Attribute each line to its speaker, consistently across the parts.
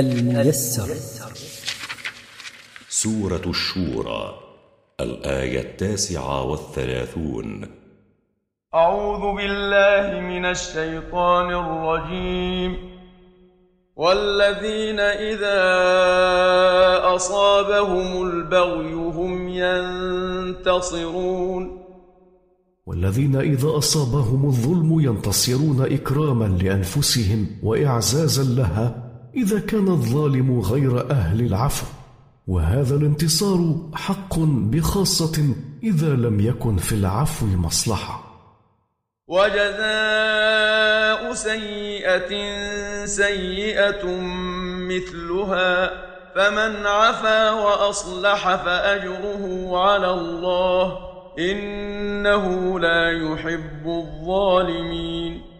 Speaker 1: الميسر.
Speaker 2: سورة الشورى الآية التاسعة والثلاثون.
Speaker 3: أعوذ بالله من الشيطان الرجيم. والذين إذا أصابهم البغي هم ينتصرون.
Speaker 4: والذين إذا أصابهم الظلم ينتصرون إكراما لأنفسهم وإعزازا لها إذا كان الظالم غير أهل العفو وهذا الانتصار حق بخاصة إذا لم يكن في العفو مصلحة.
Speaker 3: وجزاء سيئة سيئة مثلها فمن عفا وأصلح فأجره على الله إنه لا يحب الظالمين.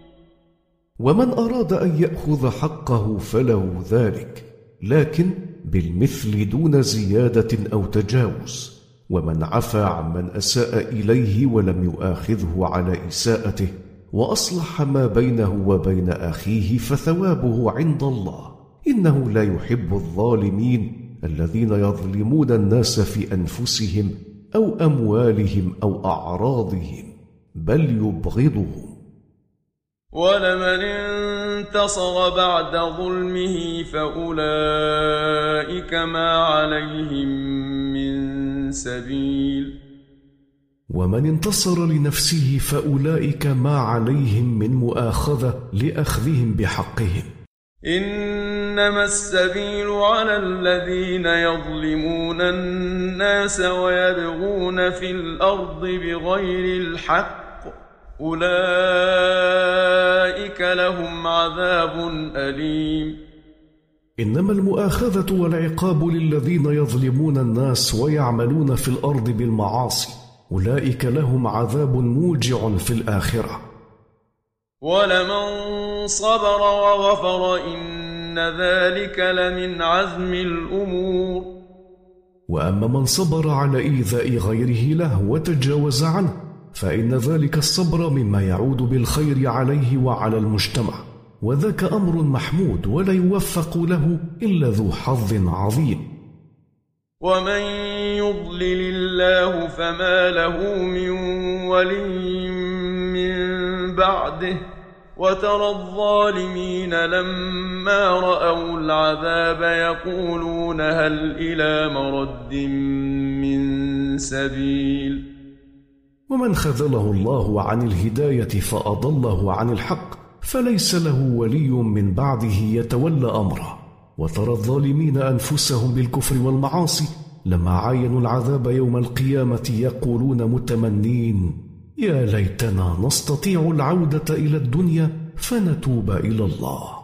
Speaker 4: ومن أراد أن يأخذ حقه فله ذلك لكن بالمثل دون زيادة أو تجاوز. ومن عفى عمن أساء إليه ولم يؤاخذه على إساءته وأصلح ما بينه وبين أخيه فثوابه عند الله. إنه لا يحب الظالمين الذين يظلمون الناس في أنفسهم أو أموالهم أو أعراضهم بل يبغضهم.
Speaker 3: ولمن انتصر بعد ظلمه فأولئك ما عليهم من سبيل.
Speaker 4: ومن انتصر لنفسه فأولئك ما عليهم من مؤاخذة لأخذهم بحقهم.
Speaker 3: إنما السبيل على الذين يظلمون الناس ويبغون في الأرض بغير الحق أولئك لهم عذاب أليم.
Speaker 4: إنما المؤاخذة والعقاب للذين يظلمون الناس ويعملون في الأرض بالمعاصي أولئك لهم عذاب موجع في الآخرة.
Speaker 3: ولمن صبر وغفر إن ذلك لمن عزم الأمور.
Speaker 4: وأما من صبر على إيذاء غيره له وتجاوز عنه فإن ذلك الصبر مما يعود بالخير عليه وعلى المجتمع وذاك أمر محمود ولا يوفق له إلا ذو حظ عظيم.
Speaker 3: ومن يضلل الله فما له من ولي من بعده وترى الظالمين لما رأوا العذاب يقولون هل إلى مرد من سبيل؟
Speaker 4: ومن خذله الله عن الهداية فأضله عن الحق فليس له ولي من بعده يتولى أمره. وترى الظالمين أنفسهم بالكفر والمعاصي لما عاينوا العذاب يوم القيامة يقولون متمنين يا ليتنا نستطيع العودة إلى الدنيا فنتوب إلى الله.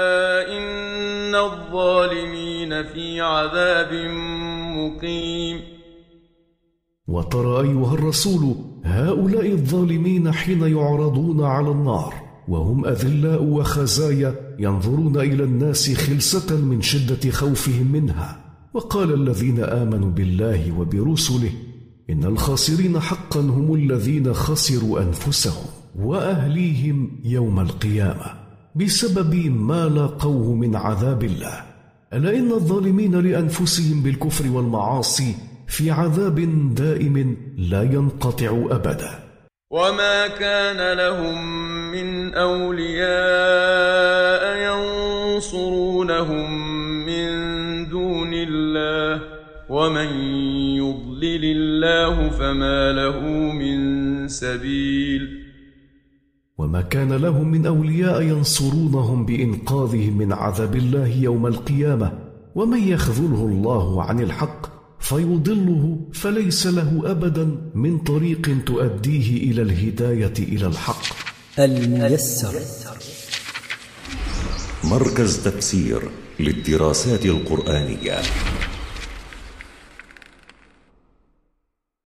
Speaker 3: في عذاب مقيم.
Speaker 4: وترى أيها الرسول هؤلاء الظالمين حين يعرضون على النار وهم أذلاء وخزايا ينظرون إلى الناس خلسة من شدة خوفهم منها. وقال الذين آمنوا بالله وبرسله إن الخاسرين حقا هم الذين خسروا أنفسهم وأهليهم يوم القيامة بسبب ما لاقوه من عذاب الله. ألا إن الظالمين لأنفسهم بالكفر والمعاصي في عذاب دائم لا ينقطع أبدا.
Speaker 3: وما كان لهم من أولياء ينصرونهم من دون الله ومن يضلل الله فما له من سبيل.
Speaker 4: وما كان لهم من أولياء ينصرونهم بإنقاذهم من عذاب الله يوم القيامة. ومن يخذله الله عن الحق فيضله فليس له أبدا من طريق تؤديه إلى الهداية إلى الحق.
Speaker 1: الميسر.
Speaker 2: مركز تفسير للدراسات القرآنية.